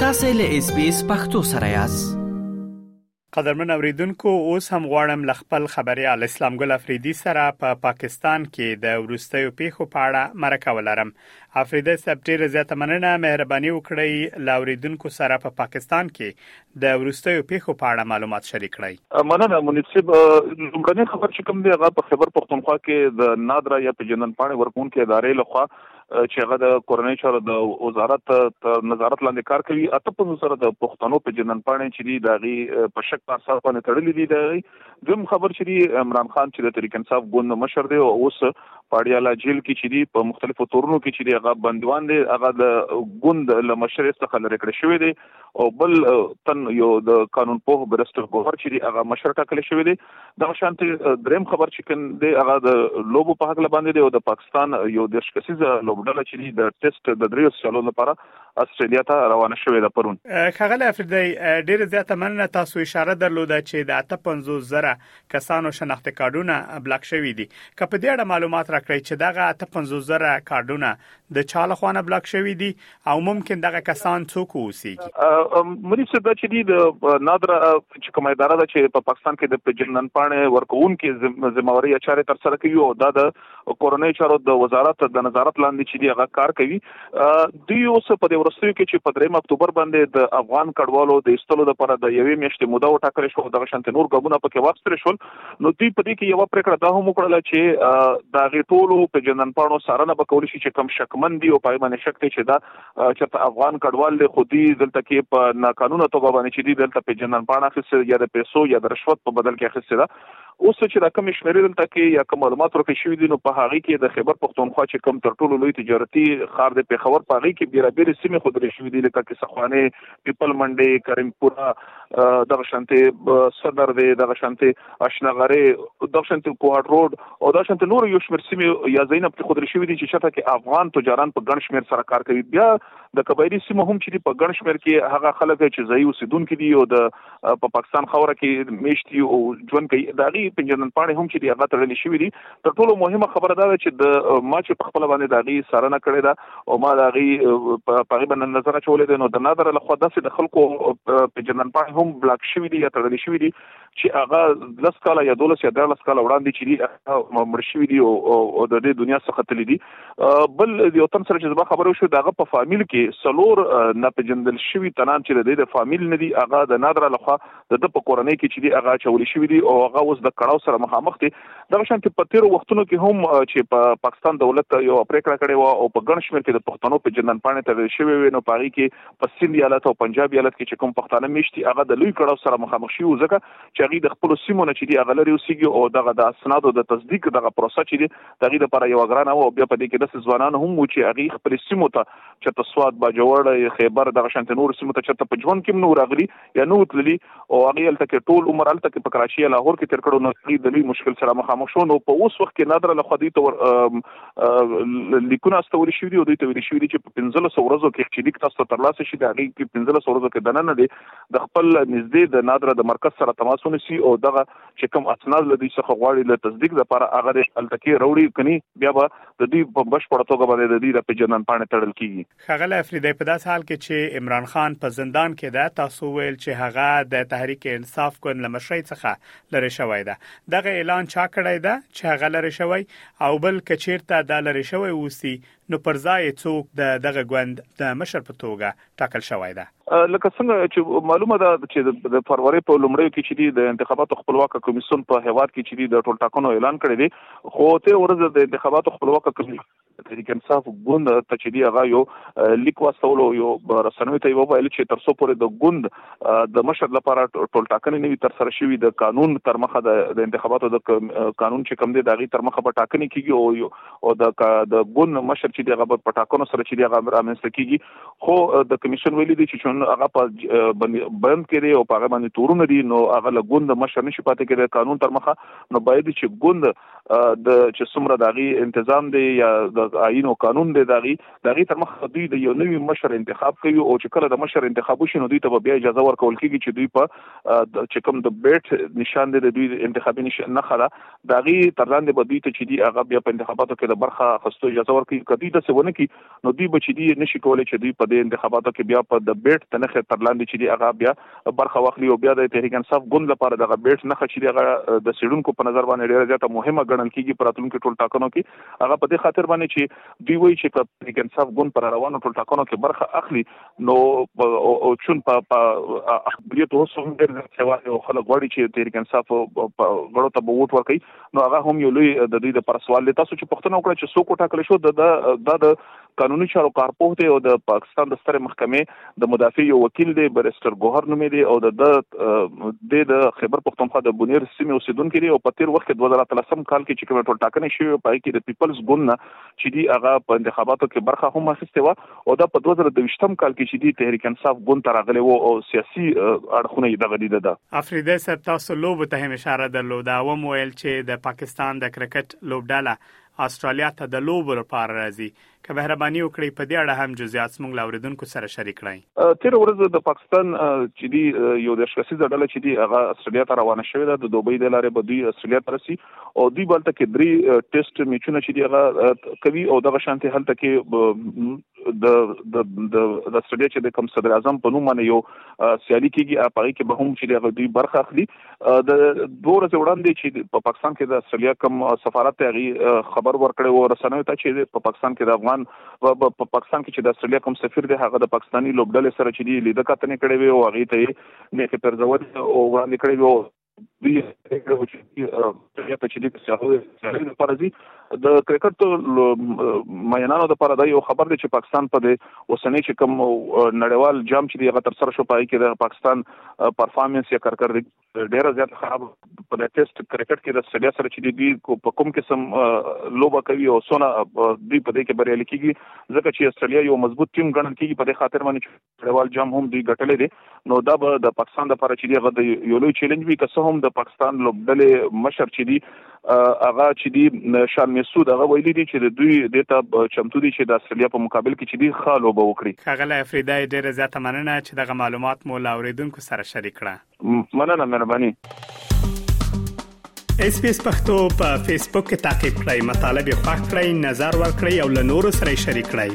تاسو له اس بي اس پختو سره یاست قدرمن اوریدونکو اوس هم غواړم ل خپل خبريال اسلام ګل افریدي سره په پا پاکستان کې د ورستیو پیښو په اړه مرکه ولرم افریدي صاحب ډیره زیاته مننه مهرباني وکړئ لاوریدونکو سره په پا پاکستان کې د وروستیو پېښو په اړه معلومات شریک کړئ. مننه منیر صیب، لومړنی خبر چې کوم دی هغه په خیبر پښتونخوا کې د نادرا یا پېژندن پاڼې ورکوونکې ادارې له خوا چې هغه د کورنۍ چارو د وزارت تر نظارت لاندې کار کوي اته پنځوس سره د پښتنو په جنن پاڼې چې دی دا غي په شک په اساس باندې تړلې دي دا دوم خبر چې دی عمران خان چې د تحریک انصاف ګوند مشر دی او اوس پاړیالا جیل کې چې دی په مختلفو تورونو کې چې دی هغه بندوان دی هغه د ګوند له مشر څخه لری کړی شوی دی او بل تن یو د قانون په برستر ګوهر چې هغه مشر ټاکل شوی دی دا شانت دریم خبر چې کن دی هغه د لوبو په حق لباندې دی او د پاکستان یو د شکسیز لوبډله چې د ټیسټ د دریو سالو لپاره استرالیا ته روانه شوې ده پرون خغل افریدی ډیر زیاته مننه تاسو اشاره درلوده چې د 850 زره کسانو شناخت کارډونه بلاک شوې دي کپ دې اړه معلومات راکړئ چې دغه 850 زره کارډونه د چا له خوانه بلاک شوی دی او ممکن دغه کسان څوک اوسېږي مری څه د چې دی د نادر چې کومه اداره ده چې په پاکستان کې د پجنن پاڼې ورکون کې ځموري اچارې تر سره کوي او دا د کورنۍ چارو د وزارت د نظارت لاندې چې دی هغه کار کوي دوی اوس په دې ورستیو کې چې په 3 اکتوبر باندې د افغان کډوالو د استلو لپاره د یوې میاشتې موده وټاکل شو دغه شانت نور ګامونه پکې واخستل شول نو دوی په دې کې یو پریکړه دا هم وکړل چې دا غي ټولو په جنن پانو سره نه بکول شي چې کم شکمن دي او پای باندې شک چې دا چې په افغان کډوال له خودي دلته کې په ناقانونه توګه باندې چې دي دلته په جنن پانه خسته یا د پیسو یا د رشوت په بدل کې خسته ده اوس چې دا کم شمیرې دلته کې یا کوم معلومات ورکړي شوی دي نو په هغه کې د خبر پښتونخوا چې کم تر ټولو لوی تجارتي خار د پیښور په هغه کې بیره بیره سیمه خود رشوی دي لکه کې سخوانه پیپل منډي کریم پورا دغه شانته صدر دی دغه شانته اشنغره دغه شانته کوهاټ روډ او دغه شانته نور یو شمیر سیمه یا زینب کې خودل شوې دي چې شته کې افغان تجاران په ګڼ شمیر سره کار کوي بیا د قبایلی سیمه هم چې په ګڼ شمیر کې هغه خلک چې ځای اوسیدونکو دي او د په پاکستان خوره کې میشتي او ژوند کوي دا غي پنځنن پاڼې هم چې دی هغه تړلې شوې دي تر ټولو مهمه خبره دا ده چې د ما چې په خپل باندې دا غي سرنه کړې ده او ما دا غي په غي باندې نظر چولې ده نو د نظر له خو داسې د خلکو پنځنن پاڼې هم بلاک شوې دي یا تړلې شوې دي چې هغه لس کاله یا 12 یا 13 کاله وړاندې چې دی مرشوي دي او د دې دنیا څخه تللی دي بل یو تن سره چې زما خبرو شو دغه په فامیل کې سلور نه پجندل شوی تنان چې د دې د فامیل نه دی هغه د نادر لخوا د په کورنۍ کې چې دی هغه چول شوی دی او هغه اوس د کړهو سره مخامخ دی دغه شان چې په تیر وختونو کې هم چې په پاکستان دولت یو پریکړه کړې و او په ګڼ شمېر کې د پښتنو په جنن پانه تر شوی وي نو پاري کې په سند ایالت او پنجاب ایالت کې چې کوم پښتانه میشتي هغه د لوی کړهو سره مخامخ شي ځکه چې هغه د خپل سیمو نه چې دی هغه لري اوسېږي او دغه د اسنادو د تصدیق دغه پروسه چې دی دغه لپاره یو غرانه او بیا په دې کې د ځوانان هم و چې هغه خپل سیمو ته چې ته سواد باجوړ خیبر د شانت نور سیمو ته چې ته پجوان کې نور اغلی یا نو تللی او هغه الته کې ټول عمر الته کې په کراچي لاهور کې تر کړو نو د لوی مشکل سره مخامخ شو نو په اوس وخت کې نادر له خدي تور لیکونه استول شوې او دوی ته ویل شوې چې په 15 ورځو کې چې لیک تاسو ترلاسه شي دا غي کې 15 ورځو کې دنه نه دي د خپل نږدې د نادر د مرکز سره تماس ونیسي او دغه چې کوم اسناد له دوی څخه غواړي له تصدیق لپاره هغه د التکې وروړي کني بیا به د دوی په بشپړ توګه باندې د دوی د پیژندن پاڼې تړل کیږي خغل افریدی په داس حال کې چې عمران خان په زندان کې ده تاسو ویل چې هغه د تحریک انصاف ګوند لمشرۍ څخه لری شوی ده دغه اعلان چا کړی ده چې هغه لری شوی او بل کچیرته د لری شوی اوسی نو پر ځای یې څوک د دغه ګوند د مشر په توګه ټاکل شوی ده. لکه څنګه چې معلومه ده چې د فرورۍ په لومړیو کې چې دی د انتخاباتو خپلواک کمیسیون په هیواد کې چې دی د ټولټاکنو اعلان کړی دی خو تیر ورځ د انتخاباتو خپلواک کمیسیون تحریک انصاف ګوند ته چې دی هغه یو لیک واستولو یو رسنوي ته یو ویل چې تر څو پورې د ګوند د مشر لپاره ټول ټاکنې نه وي تر سره شوی د قانون تر مخه د انتخاباتو د قانون چې کم دی داغي تر مخه به ټاکنې کیږي او او د د ګوند مشر چې دغه په پټاکنو سره چې دغه رامنځته کیږي خو د کمیشن ویلي دي چې چون هغه په بند کې دی او په هغه باندې تورونه دي نو هغه له ګوند مشر نشي پاتې کېدای قانون تر مخه نو باید چې ګوند د چې څومره داغي تنظیم دی یا د آئین او قانون دی داغي داغي تر مخه دوی د یو نوی مشر انتخاب کوي او چې کله د مشر انتخاب وشي نو دوی ته بیا اجازه ورکول کیږي چې دوی په چې کوم د بیټ نشان دی د دوی انتخابي نشان نه خره دا غي تر لاندې به دوی ته چې دی هغه بیا په انتخاباتو کې د برخه خستو اجازه ورکړي کدی د سونه کې نو دوی به چې دی نشي کولای چې دوی په دې انتخاباتو کې بیا په د بیټ تنخه تر لاندې چې دی هغه بیا برخه واخلي او بیا د تحریک انصاف ګوند لپاره دغه بیټ نه خچي دغه د سیډونکو په نظر باندې ډیره زیاته مهمه ګڼل کیږي پراتلون کې ټول ټاکنو کې هغه په دې خاطر باندې چې دوی وایي چې تحریک انصاف ګوند پر روانو ټول ټاکنو کې برخه اخلي نو او چون په اخباريت اوس هم ډېر زیات شوی او خلک غواړي چې تحریک انصاف غړو ته به ووټ ورکړي نو هغه هم یو لوی د دوی د پر سوال لته چې پښتنه وکړه چې څوک ټاکل شو د د قانوني چارو کارپوه دی او د پاکستان د ستره محکمې د مدافع یو وکیل دی بریسټر ګوهر نومې دی او د د د خیبر پښتونخوا د بونیر سیمې اوسیدونکو دی او په تیر وخت کې 2013 کال کې چې کومه ټول ټاکنې شوې په کې د پیپلز ګوند چې دی هغه په انتخاباتو کې برخه هم اخیستې و او دا په 2023م کال کې چې دی تحریک انصاف ګوند ته راغلی و او سیاسي اړخونه یې دغه دي ده افریدی صاحب تاسو لوب ته هم اشاره درلوده او ویل چې د پاکستان د کرکټ لوبډله استرالیا ته د لوب لپاره راځي که مهرباني وکړئ په دې اړه هم جزئیات موږ لاوریدونکو سره شریک کړئ تیر ورځ د پاکستان چې دی یو د شخصي ډله چې دی هغه استرالیا ته روانه شوې ده د دوبۍ د لارې به دوی استرالیا ته رسي او دوی بلته کې درې ټیسټ میچونه چې دیغه کوي او دغه شانته هلته کې د د د استرالیا چې د کوم صدر اعظم په نوم باندې یو سیالي کیږي هغه پای کې به هم چې دغه دوی برخه اخلي د دوه ورځې وړاندې چې په پاکستان کې د استرالیا کوم سفارت هغه خبر ورکړی و رسنوي ته چې په پاکستان کې د افغان په پاکستان کې چې د استرالیا کوم سفیر دی هغه د پاکستانی لوبډلې سره چې دی لیدکاتنه کړې وي او هغه ته نه کې ترځول او وړاندې کړې وي ویلي کړو چې یا ته چې د سیاحوي سیاحوي لپاره دي د کرکټ مینانو لپاره دا یو خبر دی چې پاکستان په دې اوسنۍ چې کوم نړیوال جام چې هغه تر سره شو پای کې د پاکستان پرفارمنس یا کارکړ ډیره زیات خراب په دې ټیسټ کرکټ کې د استرالیا سره چې دی په کوم قسم لوبه کوي او سونه دی په دې کې بریالي کیږي ځکه چې استرالیا یو مضبوط ټیم ګڼل کیږي په دې خاطر باندې نړیوال جام هم دوی ګټلې دي نو دا به د پاکستان لپاره چې دغه د یو لوی چیلنج وي که څه هم د پاکستان لوبډلې مشر چې دي هغه چې دي شان مسعود هغه ویلي دي چې دوی د ته چمتو دي چې د استرالیا په مقابل کې چې دي خالو به وکړي خغله افریدای ډیره زیاته مننه چې دغه معلومات مو لاوریدونکو سره شریک کړه مننه مهرباني اس پی اس پختو په فیسبوک کې تا کې پلی مطلب یو فاک کړئ نظر ور کړئ او له نورو سره شریک کړئ